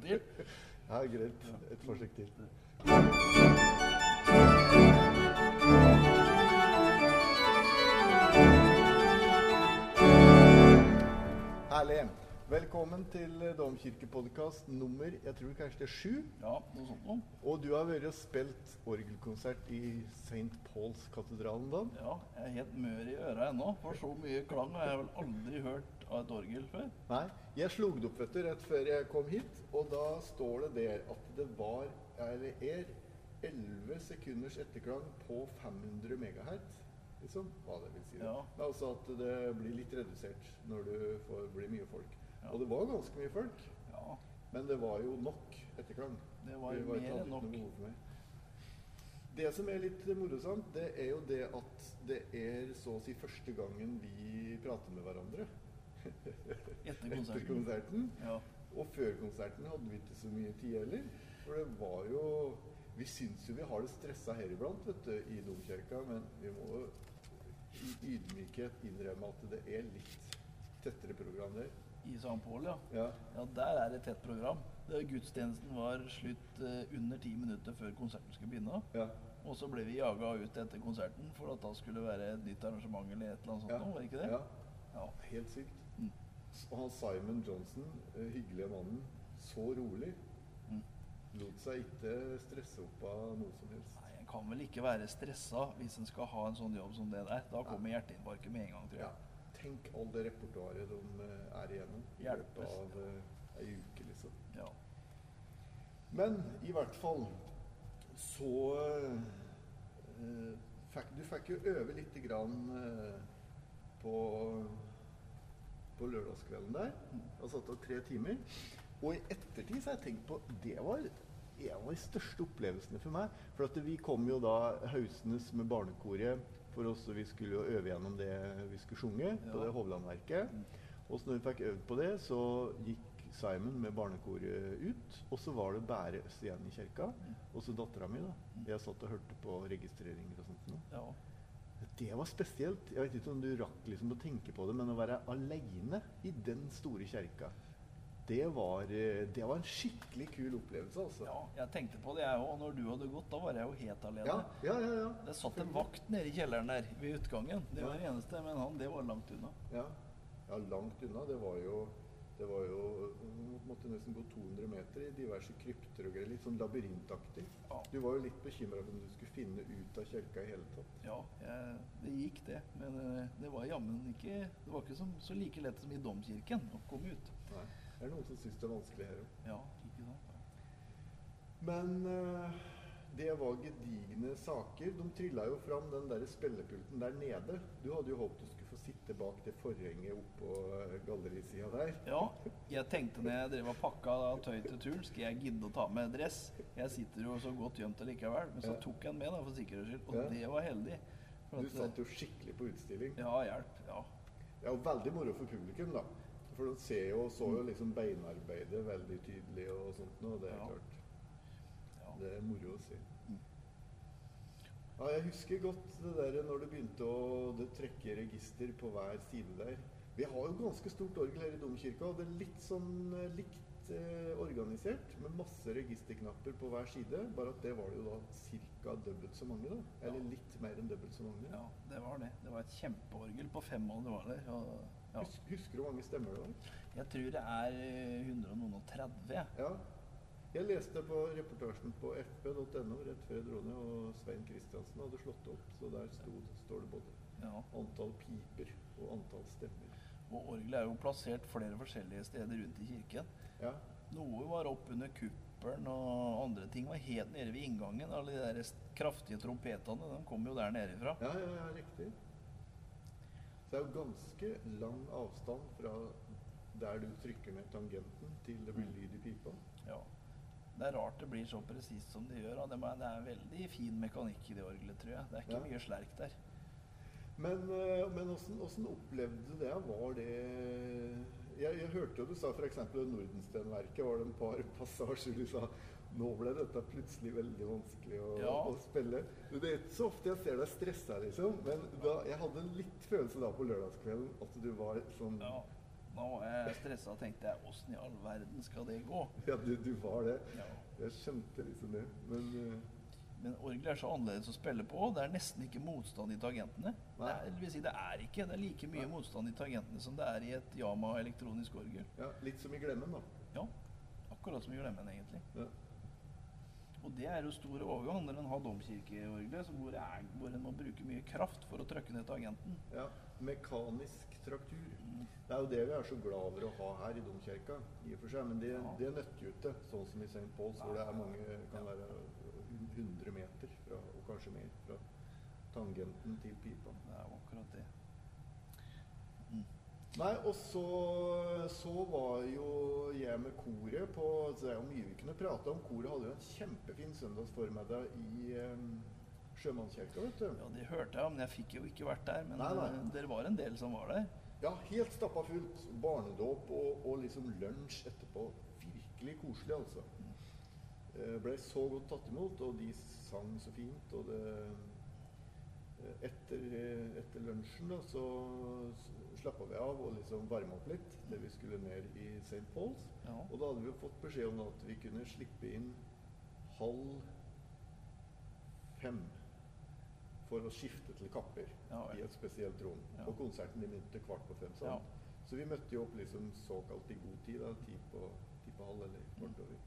gang til. Ja, greit. Et forsøk til. Herlig. Velkommen til Domkirkepodkast nummer jeg tror kanskje det er sju. Ja, noe sånt noe. Og du har vært og spilt orgelkonsert i St. Pauls katedralen da? Ja, jeg er helt mør i øra ennå, for så mye klang har jeg vel aldri hørt av et orgel før. Nei, jeg slo det opp vet du, rett før jeg kom hit, og da står det der at det var, eller er, 11 sekunders etterklang på 500 megahertz. Liksom, hva det vil si. Ja. Men altså at det blir litt redusert når du får bli mye folk. Ja. Og det var ganske mye folk, Ja, men det var jo nok etterklang. det var Det var mer enn nok. Det som er litt morsomt, det er jo det at det er så å si første gangen vi prater med hverandre. Etter Etter konserten. konserten. Ja, Og før konserten hadde vi ikke så mye tid heller. For det var jo Vi syns jo vi har det stressa her iblant, vet du, i domkirka, men vi må i ydmykhet innrømme at det er litt tettere program der. I St. Paul, ja. Ja. Ja, Der er det tett program. Det, gudstjenesten var slutt eh, under ti minutter før konserten skulle begynne. ja. Og så ble vi jaga ut etter konserten for at da skulle det være et nytt arrangement eller et eller annet sånt. Ja. noe, var det ikke det? ja. Ja. Helt sykt. Og han Simon Johnson, eh, hyggelige mannen, så rolig. Mm. Lot seg ikke stresse opp av noe som helst. Nei, En kan vel ikke være stressa hvis en skal ha en sånn jobb som det der. Da kommer hjerteinfarktet med en gang, tror jeg. Ja. Tenk all det repertoaret de eh, er igjennom i løpet av eh, ei uke, liksom. Ja. Men i hvert fall så uh, fikk, Du fikk jo øve lite grann uh, på, på lørdagskvelden der. Og satt av tre timer. Og i ettertid så har jeg tenkt på Det var en av de største opplevelsene for meg. For at vi kom jo da hausnes med barnekoret for oss, og vi skulle jo øve gjennom det vi skulle synge på Ja. det Hovlandverket. Og så når vi fikk øvd på det, så gikk Simon med barnekoret ut. Og så var det bare oss igjen i kirka. Og så dattera mi. da. Jeg satt og hørte på registreringer og sånt. ja. Det var spesielt. Jeg vet ikke om du rakk liksom å tenke på det, men å være aleine i den store kjerka, det var, eh, det var en skikkelig kul opplevelse, altså. ja. Jeg tenkte på det, jeg òg. Når du hadde gått, da var jeg jo helt alene. ja, ja. ja, ja. Det satt en vakt nede i kjelleren der ved utgangen. Det var det eneste, men han, det var langt unna. Ja, ja langt unna. Det var jo det var jo måtte nesten gå 200 meter i diverse krypter og greier. Litt sånn labyrintaktig. Ja. Du var jo litt bekymra for om du skulle finne ut av kirka i hele tatt. Ja, jeg, det gikk det. Men eh, det var jammen ikke Det var ikke som, så like lett som i domkirken å komme ut. Nei. Det er noen som syns det er vanskelig her òg. Ja, ikke sant? Men uh, det var gedigne saker. De trilla jo fram den der spillepulten der nede. Du hadde jo håpet du sitte bak det forhenget oppå uh, gallerisida der. Ja, jeg tenkte når jeg drev og pakka da, tøy til turen, skal jeg gidde å ta med dress? Jeg sitter jo så godt gjemt allikevel. Men så tok jeg den med da, for sikkerhets skyld, og Ja. det var heldig. For Du at, satt jo skikkelig på utstilling. Ja, hjelp. Ja. Det er jo veldig moro for publikum, da. For de ser jo, så jo liksom beinarbeidet veldig tydelig og sånt noe. Det er Ja. klart. ja. Det er moro å se. Mm. Ja, jeg husker godt det der når du begynte å trekke register på hver side der. Vi har jo ganske stort orgel her i domkirka, og det er litt sånn eh, likt eh, organisert, med masse registerknapper på hver side. Bare at det var det jo da ca. dobbelt så mange, da. Eller Ja. litt mer enn dobbelt så mange. ja, det var det. Det var et kjempeorgel på fem det var der. Og, ja. Husker du hvor mange stemmer det var? Jeg tror det er eh, 130. jeg. Ja. Jeg leste på reportasjen på fp.no rett før jeg dro ned, og Svein Kristiansen hadde slått opp. Så der stod, står det både Ja. antall piper og antall stemmer. Og orgelet er jo plassert flere forskjellige steder rundt i kirken. Ja, Noe var opp under kuppelen, og andre ting var helt nede ved inngangen. Alle de der kraftige trompetene de kom jo der nede ifra. ja, ja, ja riktig. Så det er jo ganske lang avstand fra der du trykker ned tangenten, til det blir lyd i pipa. Ja. Det er rart det blir så presist som det gjør. Det det er veldig fin mekanikk i det orgelet, tror jeg. Det er ikke Ja. mye slerk der. Men, eh, men hvordan, hvordan opplevde du det? Var det Jeg, jeg hørte jo du sa f.eks. Nordenstenverket var det en par passasjer du sa nå ble dette plutselig veldig vanskelig å, Ja. å spille. Det er ikke så ofte jeg ser deg stressa, liksom. Men da, jeg hadde en litt følelse da på lørdagskvelden at du var sånn Ja. Nå var jeg stressa og tenkte jeg, åssen i all verden skal det gå? Ja, du, du var det. Ja. Jeg skjønte liksom det. Men uh... Men orgel er så annerledes å spille på. Det er nesten ikke motstand i tangentene. Det er, vil si, det er ikke. Det er like mye Nei. motstand i tangentene som det er i et Yama elektronisk orgel. ja, litt som i Glemmen, da. Ja, akkurat som i Glemmen, egentlig. Ja. Og det er jo stor overgang når en har domkirkeorgelet, hvor, hvor en må bruke mye kraft for å trykke ned tangenten. ja. Mekanisk traktur. Mm. Det er jo det vi er så glad for å ha her i domkirka, i og for seg. Men det, det nøtter jo ikke, sånn som i St. Pauls, hvor det er mange, kan være 100 meter fra, og kanskje mer, fra tangenten til pipa. Det er jo akkurat det. Nei, og så, så var jo jeg med koret på så Det er jo mye vi kunne prate om. Koret hadde jo en kjempefin søndagsformiddag i um, Sjømannskirka, vet du. Ja, det hørte jeg, men jeg fikk jo ikke vært der. Men Nei, nei. eh, dere var en del som var der. Ja, helt stappa fullt. Barnedåp og, og liksom lunsj etterpå. Virkelig koselig, altså. Eh, Ble så godt tatt imot, og de sang så fint. Og det eh, Etter, etter lunsjen da, så slappa vi av og liksom varma opp litt til vi skulle ned i St. Pauls. Ja. Og da hadde vi jo fått beskjed om at vi kunne slippe inn halv fem for å skifte til kapper Ja, i et spesielt rom. Og konserten begynte kvart på fem. Sånn. Så vi møtte jo opp liksom såkalt i god tid, da, ti på, ti på halv eller kvart over.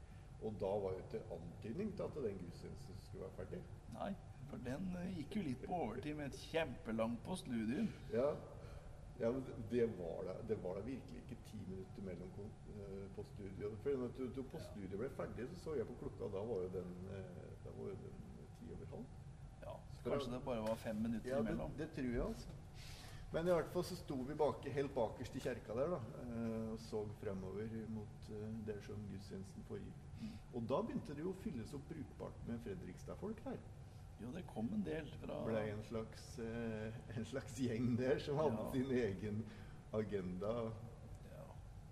Og da var jo ikke antydning til at den gudstjenesten skulle være ferdig. Nei, for den eh, gikk jo litt på overtid med et kjempelangt postludium. Ja, ja det var, da, det var da virkelig ikke ti minutter mellom eh. For når du, du på studiet ble ferdig, så så jeg på klokka, da var jo den, eh, da var jo den ti over halv. Kanskje det bare var fem minutter Ja, det, imellom. det tror jeg, altså. Men i hvert fall så sto vi bak, helt bakerst i kjerka der da, eh, og så fremover mot eh, der som gudstjenesten foregikk. Mm. Og da begynte det jo å fylles opp brukbart med Fredrikstad-folk der. Jo, det kom en del fra Det ble en slags, eh, en slags gjeng der som hadde Ja. sin egen agenda. ja.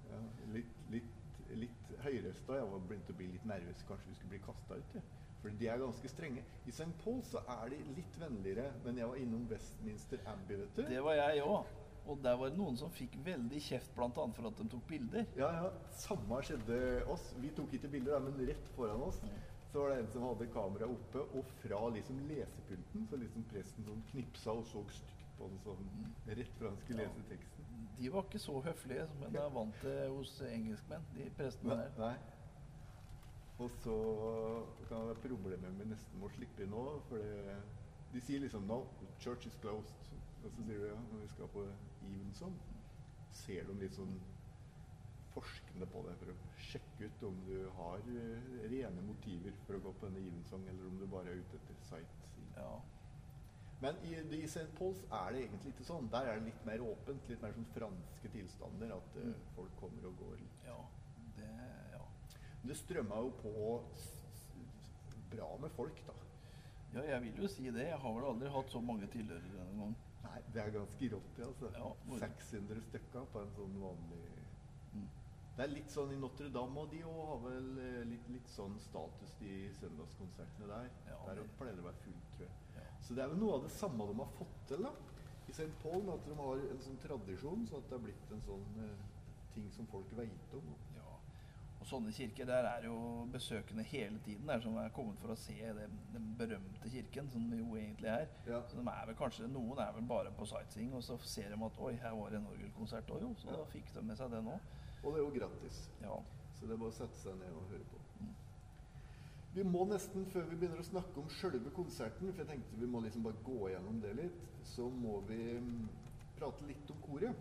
Ja, litt, litt, litt høyrøsta. Jeg var begynt å bli litt nervøs. Kanskje vi skulle bli kasta ut. Ja. For de er ganske strenge. I St. Paul så er de litt vennligere. Men jeg var innom Westminster Abbey, vet du. Det var jeg òg. Og der var det noen som fikk veldig kjeft bl.a. for at de tok bilder. Ja, ja. Samme skjedde oss. Vi tok ikke bilder, men rett foran oss så var det en som hadde kameraet oppe, og fra liksom lesepulten så liksom presten sånn knipsa og så stygt på den sånn rett fra han skulle Ja. lese teksten. De var ikke så høflige som en er vant til hos engelskmenn, de prestene der. nei. Og så kan det være problemer med nesten må slippe inn nå, for det, de sier liksom No, church is closed. Og så sier de ja, når vi skal på Evenson, ser de litt sånn forskende på det for å sjekke ut om du har eh, rene motiver for å gå på denne Evensong, eller om du bare er ute etter sightseeing. Ja. Men i, i St. Pauls er det egentlig ikke sånn. Der er det litt mer åpent, litt mer sånn franske tilstander, at uh, folk kommer og går litt. ja. Det Ja. Men det strømma jo på bra med folk, da. Ja, jeg vil jo si det. Jeg har vel aldri hatt så mange tilhørere denne gangen. Nei, det er ganske rått, det, altså. Ja, hvor- 600 stykker på en sånn vanlig Mm. Det er litt sånn i Notre-Dame, og de òg har vel eh, litt, litt sånn status, de søndagskonsertene der. Ja, der det- pleier det å være fullt, tror jeg. Ja. Så det er vel noe av det samme de har fått til da, i St. Paul, at de har en sånn tradisjon, så at det har blitt en sånn eh, ting som folk veit om. ja. Sånne kirker, der er jo besøkende hele tiden, der som er kommet for å se den, den berømte kirken, som det jo egentlig er. Ja. Så de er vel kanskje, Noen er vel bare på sightseeing, og så ser de at oi, her var det en orgelkonsert òg, jo. Så Ja. da fikk de med seg det nå. Og det er jo gratis. Ja. Så det er bare å sette seg ned og høre på. Mm. Vi må nesten, før vi begynner å snakke om sjølve konserten, for jeg tenkte vi må liksom bare gå gjennom det litt, så må vi mm, prate litt om koret.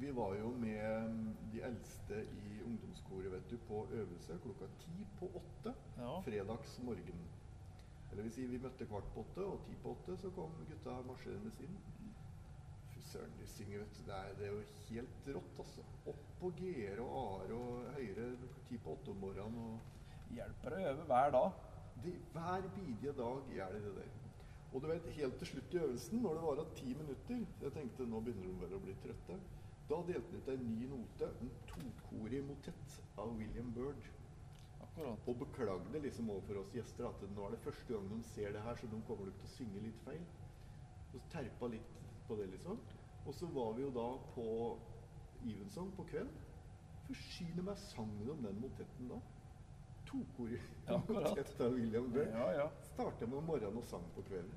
Vi var jo med mm, de eldste i ungdomskoret vet du, på øvelse klokka ti på åtte Ja. fredags morgen. Eller vil si, vi møtte kvart på åtte, og ti på åtte så kom gutta marsjerende inn. Fy søren, de synger, vet du. Det er, det er jo helt rått, altså. Opp på G-er og A-er og høyere ti på åtte om morgenen. og Hjelper å øve hver dag. de, hver bidige dag gjør de det der. Og du vet, helt til slutt i øvelsen, når det var av ti minutter Jeg tenkte nå begynner de vel å bli trøtte. Da delte han ut en ny note, en tokorig motett av William Byrd. Akkurat. Og beklagde liksom overfor oss gjester at nå er det første gang de ser det her, så de kommer nok til å synge litt feil. Og terpa litt på det, liksom. Og så var vi jo da på Evensong på kvelden. Forsyne meg sangen om den motetten da. Tokorig Ja, motett av William Byrd. Ja, ja. Starta med om morgenen og sang på kvelden.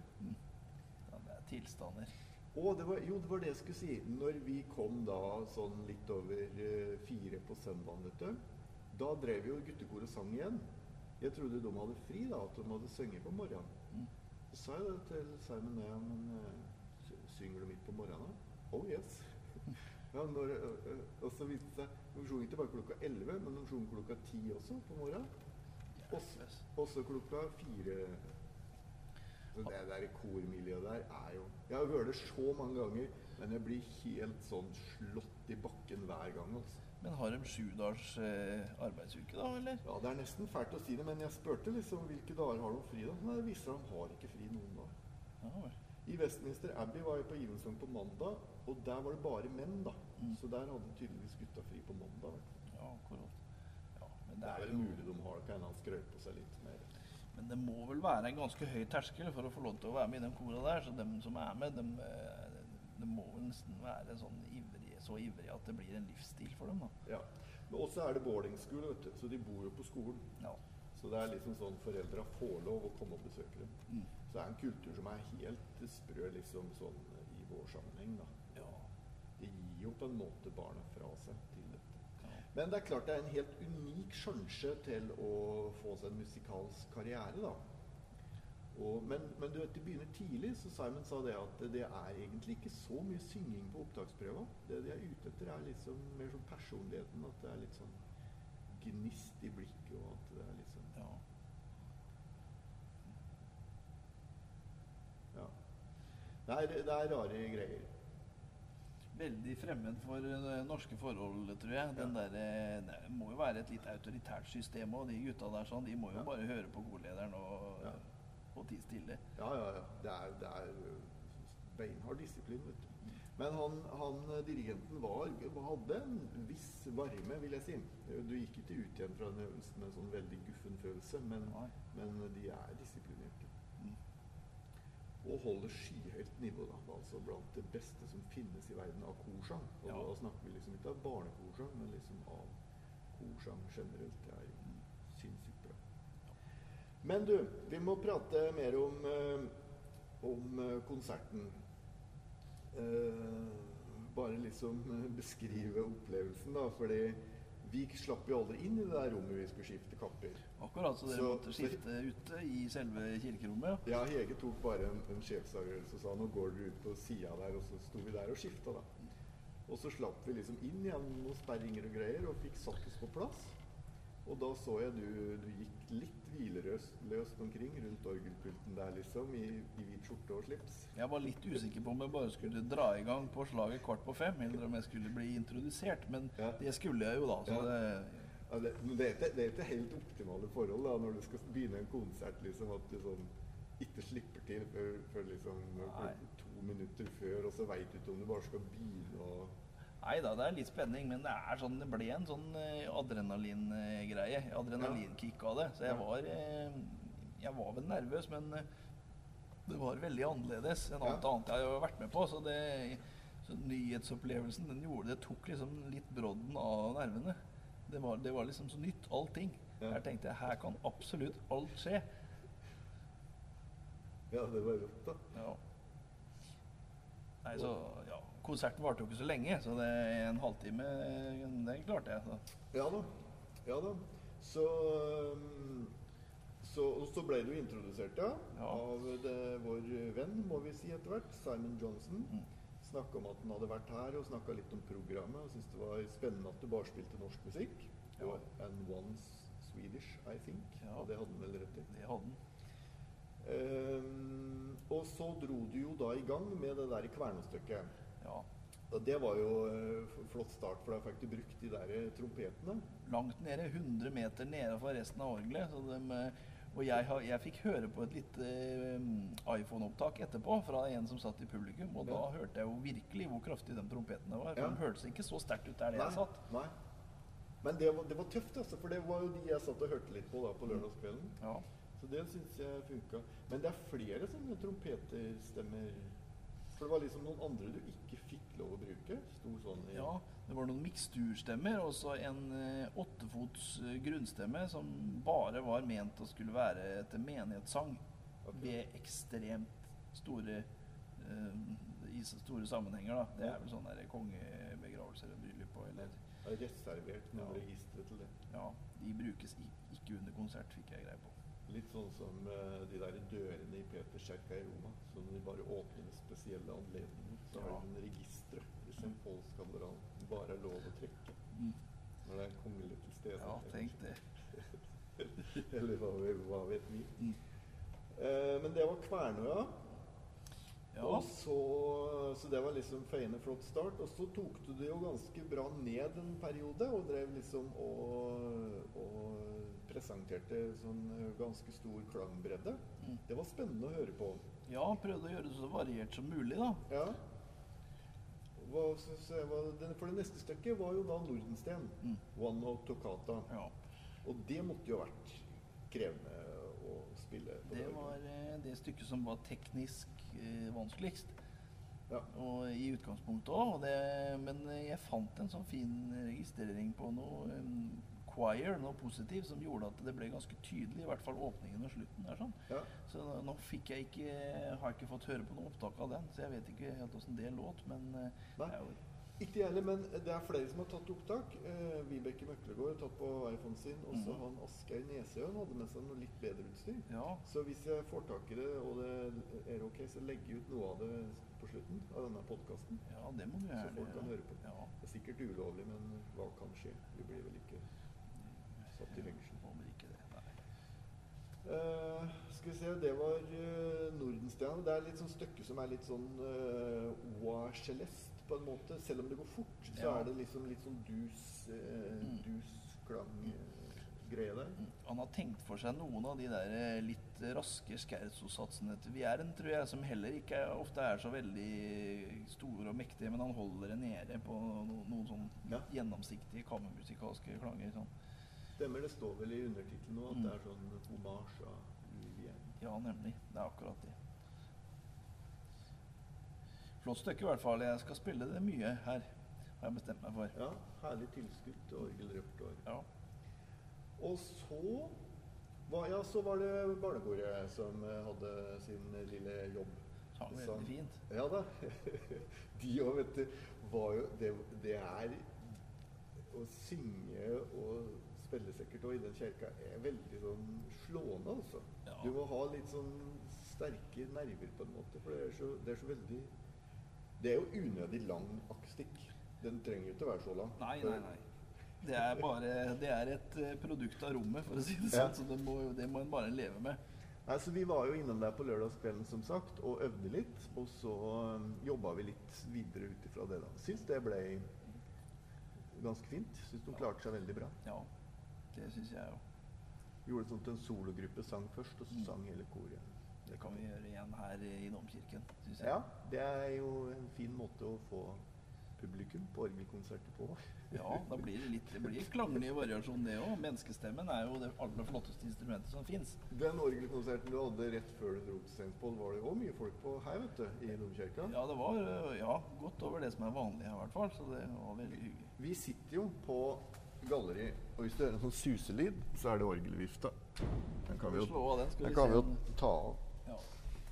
ja. Det er tilstander. Og det var, jo, det var det jeg skulle si. Når vi kom da sånn litt over eh, fire på søndagen, vet du, da drev jo guttekoret sang igjen. Jeg trodde de hadde fri, da, at de hadde sunget på morgenen. Mm. Så sa jeg det til Simon ja, men eh, synger du midt på morgenen? Oh yes. Ja, når, og så viste det seg De sang ikke bare klokka 11, men de sang klokka 10 også på morgenen. Også Og så klokka fire. Det der kormiljøet der er jo Jeg har hørt det så mange ganger, men jeg blir helt sånn slått i bakken hver gang. altså. Men har de sjudagers eh, arbeidsuke, da, eller? Ja, Det er nesten fælt å si det, men jeg spurte liksom hvilke dager har de fri. da? Nei, det viser seg de har ikke fri noen dag. Ja. I Westminster Abbey var jeg på Evensong på mandag, og der var det bare menn. da. Mm. Så der hadde tydeligvis gutta fri på mandag. ja, akkurat. Ja, men Det er vel mulig de har det, kan han skrøt på seg litt. Men det må vel være en ganske høy terskel for å få lov til å være med i den kora der. Så dem som er med, dem, eh, de må vel nesten være sånn ivrige, så ivrige at det blir en livsstil for dem. da. Ja. Men også er det boardingskole, vet du, så de bor jo på skolen. Ja. Så det er liksom sånn foreldra får lov å komme og besøke dem. Mm. Så det er en kultur som er helt sprø liksom sånn i vår sammenheng, da. Ja. Det gir jo på en måte barna fra seg. Men det er klart det er en helt unik sjanse til å få seg en musikalsk karriere, da. Og, men, men du vet, det begynner tidlig, så Simon sa det at det er egentlig ikke så mye synging på opptaksprøva. Det de er ute etter, er liksom mer sånn personligheten. At det er litt sånn gnist i blikket, og at det er liksom ja. Ja. Det er, det er rare greier. Veldig fremmed for eh, norske forhold, tror jeg. Den der, eh, det må jo være et litt autoritært system òg. De gutta der sånn, de må jo Ja. bare høre på godlederen og, Ja. og tie stille. Ja, ja, ja. Det er, det er øh, beinhard disiplin, vet du. Men han, han dirigenten var, hadde en viss varme, vil jeg si. Du gikk ikke ut igjen fra den øvelsen med en sånn veldig guffen følelse, men, men de er disiplinerte. Og holder skyhøyt nivå, da. Altså blant det beste som finnes i verden av korsang. Og Ja. da snakker vi liksom ikke av barnekorsang, men liksom av korsang generelt. Det er jo sinnssykt bra. Men du, vi må prate mer om, eh, om eh, konserten. Eh, bare liksom beskrive opplevelsen, da. Fordi vi slapp jo aldri inn i det der rommet vi skulle skifte kapper. Akkurat, så dere Så- måtte skifte ute i selve kirkerommet. ja. Ja, Hege tok bare en, en sjefsavgjørelse og sa nå går dere ut på sida der, og så sto vi der og skifta, da. Og så slapp vi liksom inn igjen noen sperringer og greier, og fikk satt oss på plass. Og da så jeg du, du gikk litt hvilerøst omkring rundt orgelpulten der, liksom, i, i hvit skjorte og slips. Jeg var litt usikker på om jeg bare skulle dra i gang på slaget kvart på fem, eller om jeg skulle bli introdusert, men Ja. det skulle jeg jo da. Så Ja. det, Ja, det, det, er ikke, det er ikke helt optimale forhold da, når du skal begynne en konsert, liksom, at du sånn ikke slipper til før, før liksom to minutter før, og så veit du ikke om du bare skal begynne å Nei da, det er litt spenning, men det er sånn, det ble en sånn eh, adrenalingreie. Adrenalinkick av det. Så jeg var, eh, jeg var vel nervøs, men eh, det var veldig annerledes enn alt annet jeg har vært med på. Så, det, så nyhetsopplevelsen den gjorde det tok liksom litt brodden av nervene. Det var, det var liksom så nytt, allting. Her tenkte jeg her kan absolutt alt skje. Ja, det var rått, da. Ja. Nei, så ja. Konserten varte jo ikke så lenge, så det en halvtime det klarte jeg. Så. Ja da. Ja da. Så så, så ble du introdusert, ja, Ja. av det, vår venn, må vi si etter hvert, Simon Johnson. Mm. Snakka om at han hadde vært her, og snakka litt om programmet. Og syntes det var spennende at du bare spilte norsk musikk. Ja. Og and once Swedish, I think. Ja. Og det hadde han vel rett i. Det hadde den. Um, og så dro du jo da i gang med det der kvernestykket. Ja. Og det var jo uh, flott start, for da fikk du brukt de der eh, trompetene. Langt nede, 100 meter nede for resten av orgelet. Eh, og jeg, har, jeg fikk høre på et lite uh, iPhone-opptak etterpå fra en som satt i publikum. Og da hørte jeg jo virkelig hvor kraftig de trompetene var. For Ja. De hørtes ikke så sterkt ut der Nei. jeg satt. nei. Men det var, det var tøft, altså, for det var jo de jeg satt og hørte litt på da på lørdagskvelden. Ja. Så det syns jeg funka. Men det er flere sånne trompeterstemmer, For det var liksom noen andre du ikke fikk lov å bruke? Sånn Ja, det var noen miksturstemmer og så en eh, åttefots eh, grunnstemme som bare var ment å skulle være etter menighetssang Okay. ved ekstremt store eh, i store sammenhenger. da. Det er vel sånne der kongebegravelser og bryllup og eller Er reservert noen Ja. registre til det. Ja, de brukes ikke under konsert, fikk jeg greie på. Litt sånn som eh, de der dørene i Peterskirka i Roma, Så når de bare åpner med spesielle anledninger. Så har Ja. de en registre i St. Pauls katedral. Bare er lov å trekke Mm. når det er kongelig til stede. Ja, tenk det. Eller hva, hva vet vi. Mm. Eh, men det var Kvernøya. Ja, så, så det var liksom feiende flott start. Og så tok du det jo ganske bra ned en periode og drev liksom og, og presenterte sånn ganske stor klangbredde. Mm. Det var spennende å høre på. ja prøvde å gjøre det så variert som mulig, da. Ja. Hva, så, så, hva, den, for det neste stykket var jo da Nordensten. Mm. One of Toccata. Ja. Og det måtte jo ha vært krevende spille. Det var eh, det stykket som var teknisk eh, vanskeligst. Ja. Og i utgangspunktet òg. Men jeg fant en sånn fin registrering på noe um, choir, noe positivt, som gjorde at det ble ganske tydelig, i hvert fall åpningen og slutten der. sånn. Ja. Så nå fikk jeg ikke, har jeg ikke fått høre på noe opptak av den, så jeg vet ikke helt åssen det låt. Men eh, Nei. det er jo Ikke jeg heller, men det er flere som har tatt opptak. Eh, Vibeke Møklegård har tatt på iPhonen sin. Og så mm. han Asgeir Nesøen hadde med seg noe litt bedre utstyr. Ja. Så hvis jeg får tak i det, og det er ok, så legger jeg ut noe av det på slutten av denne podkasten. ja, det må du Så folk kan høre på. Ja. Det er sikkert ulovlig, men hva kan skje? Vi blir vel ikke satt i fengsel. Håper ikke det. Nei. Eh, skal vi se, det var uh, Nordenstjerne. Det er litt sånn stykke som er litt sånn uh, oa celeste på en måte. Selv om det går fort, så Ja. er det liksom litt sånn dus, eh, Mm. dus klang-greie der. Mm. Han har tenkt for seg noen av de der eh, litt raske skerzo-satsene til Vieren, tror jeg, som heller ikke er, ofte er så veldig store og mektige, men han holder det nede på no, noen sånn Ja. gjennomsiktige kammermusikalske klanger. Sånn. Stemmer, det står vel i undertittelen nå at Mm. det er sånn homasj av Vieren. Ja, nemlig. Det er akkurat det. Flott stykke i hvert fall. Jeg skal spille det mye her, har jeg bestemt meg for. Ja, herlig tilskudd til orgelrepertoar. Ja. Og så var, ja, så var det barnekoret som eh, hadde sin lille jobb. Sang Sang. veldig fint. Ja da. De òg, vet du, var jo det, det er Å synge og spille sikkert òg i den kirka er veldig sånn slående, altså. Ja. Du må ha litt sånn sterke nerver, på en måte, for det er så, det er så veldig Det er jo unødig lang akustikk. Den trenger jo ikke å være så lang. Nei, nei, nei. Det er bare Det er et eh, produkt av rommet, for å si det Ja. sånn. Så det må, det må en bare leve med. Nei, så Vi var jo innom der på lørdagskvelden som sagt, og øvde litt. Og så um, jobba vi litt videre ut ifra det. da. Syns det ble ganske fint. Syns de klarte seg veldig bra. Ja, det syns jeg òg. Gjorde det sånn at en sologruppe sang først, og så Mm. sang hele koret. Det kan vi gjøre igjen her i Domkirken, syns jeg. Ja, det er jo en fin måte å få publikum på orgelkonserter på. Ja, da blir det litt Det blir klanglig variasjon, det òg. Menneskestemmen er jo det aller flotteste instrumentet som fins. Den orgelkonserten du hadde rett før du dro til Steinsvoll, var det òg mye folk på her, vet du, i domkirka. Ja, det var ja, godt over det som er vanlig her, i hvert fall. Så det var veldig hyggelig. Vi sitter jo på galleri, og hvis du hører en sånn suselyd, så er det orgelvifta. Den kan vi jo, den, kan vi jo ta av.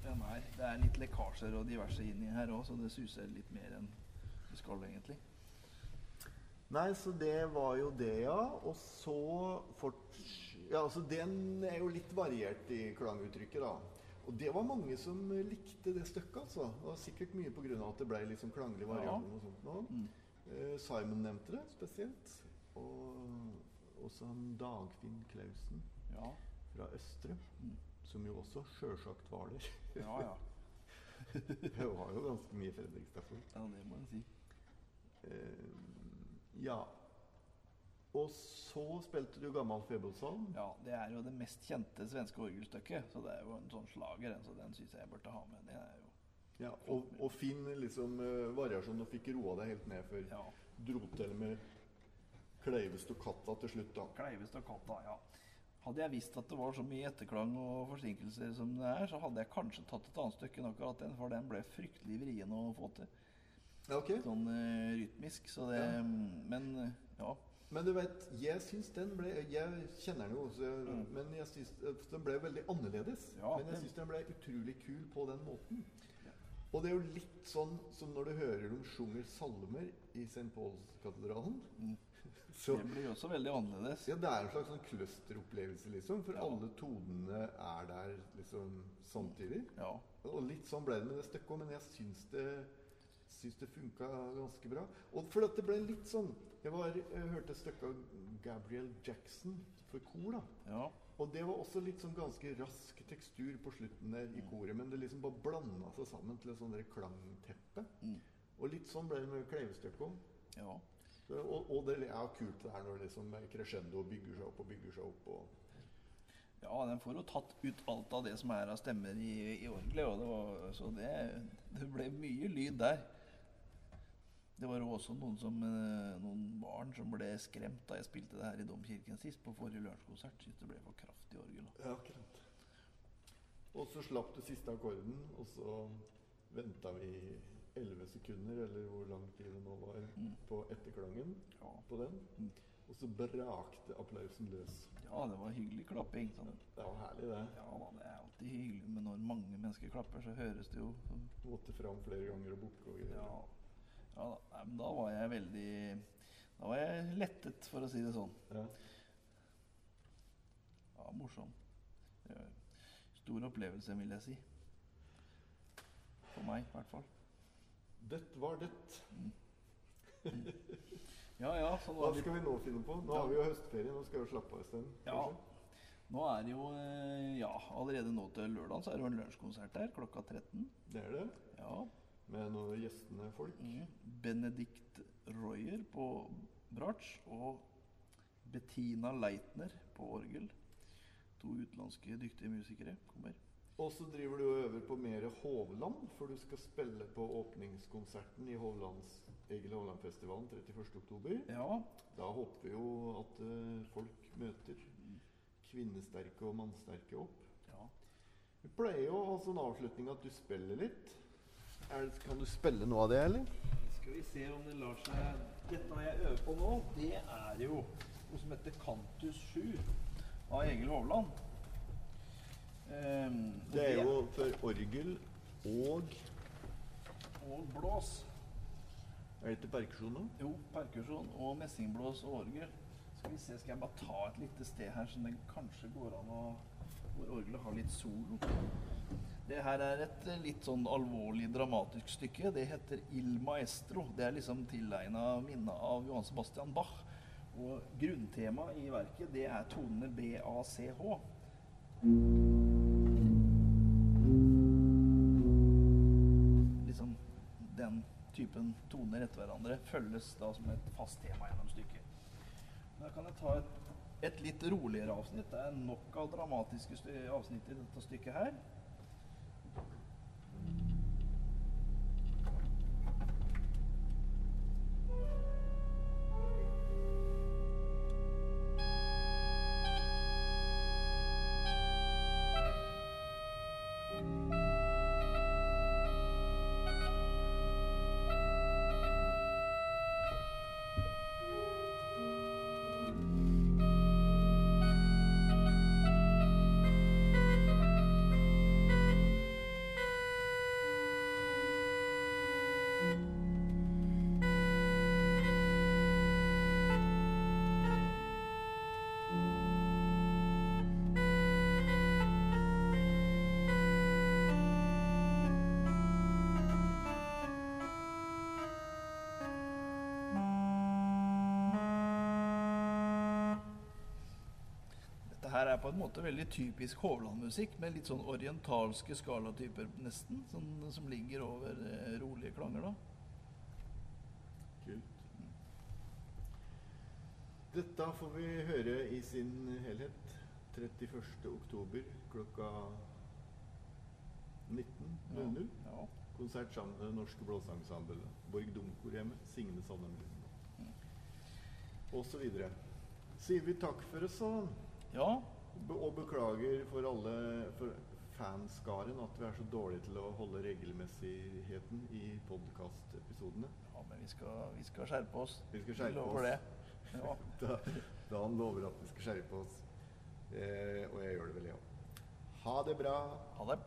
Ja, er, det er litt lekkasjer og diverse inni her òg, så det suser litt mer enn det skal egentlig. Nei, så det var jo det, ja. Og så fort... Ja, altså Den er jo litt variert i klanguttrykket, da. Og det var mange som likte det stykket, altså. Det var sikkert mye pga. at det ble liksom klanglig variasjon og sånt nå. Mm. Eh, Simon nevnte det spesielt. Og også han Dagfinn Klausen Ja. fra Østre, Mm. Som jo også sjølsagt var der. Ja, ja. det var jo ganske mye Fredrikstad-folk. ja det må jeg si. Uh, ja. Og så spilte du gammel Febelsalm. Ja, det er jo det mest kjente svenske orgelstykket, så det er jo en sånn slager, så den syns jeg burde ha med. Ja, og, og fin liksom, uh, variasjon. Du fikk roa deg helt ned før Ja. dro til med Kleivestokatta til slutt, da. Kleivestokatta, ja. Hadde jeg visst at det var så mye etterklang og forsinkelser som det er, så hadde jeg kanskje tatt et annet stykke enn akkurat den, for den ble fryktelig vrien å få til. Ja, okay. Sånn uh, rytmisk. Så det Ja. Men eh, ja. Men du vet, jeg syns den ble Jeg kjenner den jo, så, Mm. men jeg syns den ble veldig annerledes. Ja, men jeg syns den ble utrolig kul på den måten. Og det er jo litt sånn som når du hører de sjunger salmer i St. Paulskatedralen. Så Det blir også veldig annerledes. ja, det er en slags sånn clusteropplevelse, liksom. For Ja. alle tonene er der liksom samtidig. Ja. Og litt sånn ble det med det stykket men jeg syns det Syns det funka ganske bra. Og for at det ble litt sånn Jeg, var, jeg hørte et stykke av Gabriel Jackson for kor, da. ja. Og det var også litt sånn ganske rask tekstur på slutten der i koret. Men det liksom bare blanda seg sammen til et der klangteppe. Mm. Og litt sånn ble det med Kleivestykket òg. ja. Og, og det er kult det her når liksom crescendo bygger seg opp og bygger seg opp. Og Ja, den får jo tatt ut alt av det som er av stemmer i, i orgelet. Det var, så det, det ble mye lyd der. Det var jo også noen, som, eh, noen barn som ble skremt da jeg spilte det her i Domkirken sist, på forrige lunsjkonsert. Syntes det ble for kraftig orgel. Ja, akkurat. Og så slapp du siste akkorden, og så venta vi 11 sekunder, eller hvor lang tid det nå var, Mm. på etterklangen Ja. på den. Mm. Og så brakte applausen løs. ja, det var hyggelig klapping. Sånn. Det var herlig, det. Ja det er alltid hyggelig, men når mange mennesker klapper, så høres det jo sånn Måtte fram flere ganger og bukke og greier. Ja, ja da. Da var jeg veldig Da var jeg lettet, for å si det sånn. Ja. Ja, morsom. Stor opplevelse, vil jeg si. For meg, i hvert fall. Det var dødt. Ja, ja, så nå Hva vi, skal vi nå finne på? Nå har vi jo høstferie. Nå skal vi jo slappe av en stund. Ja. nå er det jo eh, Ja, allerede nå til lørdag så er det jo en lunsjkonsert der klokka 13. Det er det. Ja. Med noen gjestende folk. Mm. Benedikt Royer på bratsj og Bettina Leitner på orgel. To utenlandske dyktige musikere kommer. Og så driver du og øver på mer Hovland, for du skal spille på åpningskonserten i Hovlands, Egil Hovland-festivalen 31.10. Ja, Da håper vi jo at uh, folk møter kvinnesterke og mannsterke opp. ja. Vi pleier jo å ha sånn avslutning at du spiller litt. Er, det- kan du spille noe av det, eller? Skal vi se om det lar seg Dette jeg øver på nå, det er jo noe som heter Cantus 7 av Egil Hovland. Ehm, og Det er jo for orgel og Og blås. Er det til perkusjon nå? Jo, perkusjon og messingblås og orgel. Skal vi se, skal jeg bare ta et lite sted her, som det kanskje går an å Hvor orgelet har litt solo. Det her er et eh, litt sånn alvorlig, dramatisk stykke. Det heter Il Maestro. Det er liksom tilegna minnet av Johan Sebastian Bach. Og grunntemaet i verket, det er tonene B, A, C, H. typen toner etter hverandre følges da som et fast tema gjennom stykket. Da kan jeg ta et, et litt roligere avsnitt. Det er nok av dramatiske avsnitt i dette stykket her. Dette her er på en måte veldig typisk Hovland-musikk, med litt sånn orientalske skalatyper nesten, som, som ligger over eh, rolige klanger. da. Kult. Dette får vi høre i sin helhet 31. oktober klokka 19.00. Ja. Konsert sammen med Det Norske Blåsensemblet, Borg Domkorhjemmet, Signe Sandemund og så videre. Sier vi takk for oss, så ja, og beklager for alle for fanskaren at vi er så dårlige til å holde regelmessigheten i podkastepisodene. Ja, men vi skal, vi skal skjerpe oss. Vi skal skjerpe lover oss. det. Ja. Da, da han lover at vi skal skjerpe oss. Eh, og jeg gjør det vel, ja. Ha det bra. Ha det.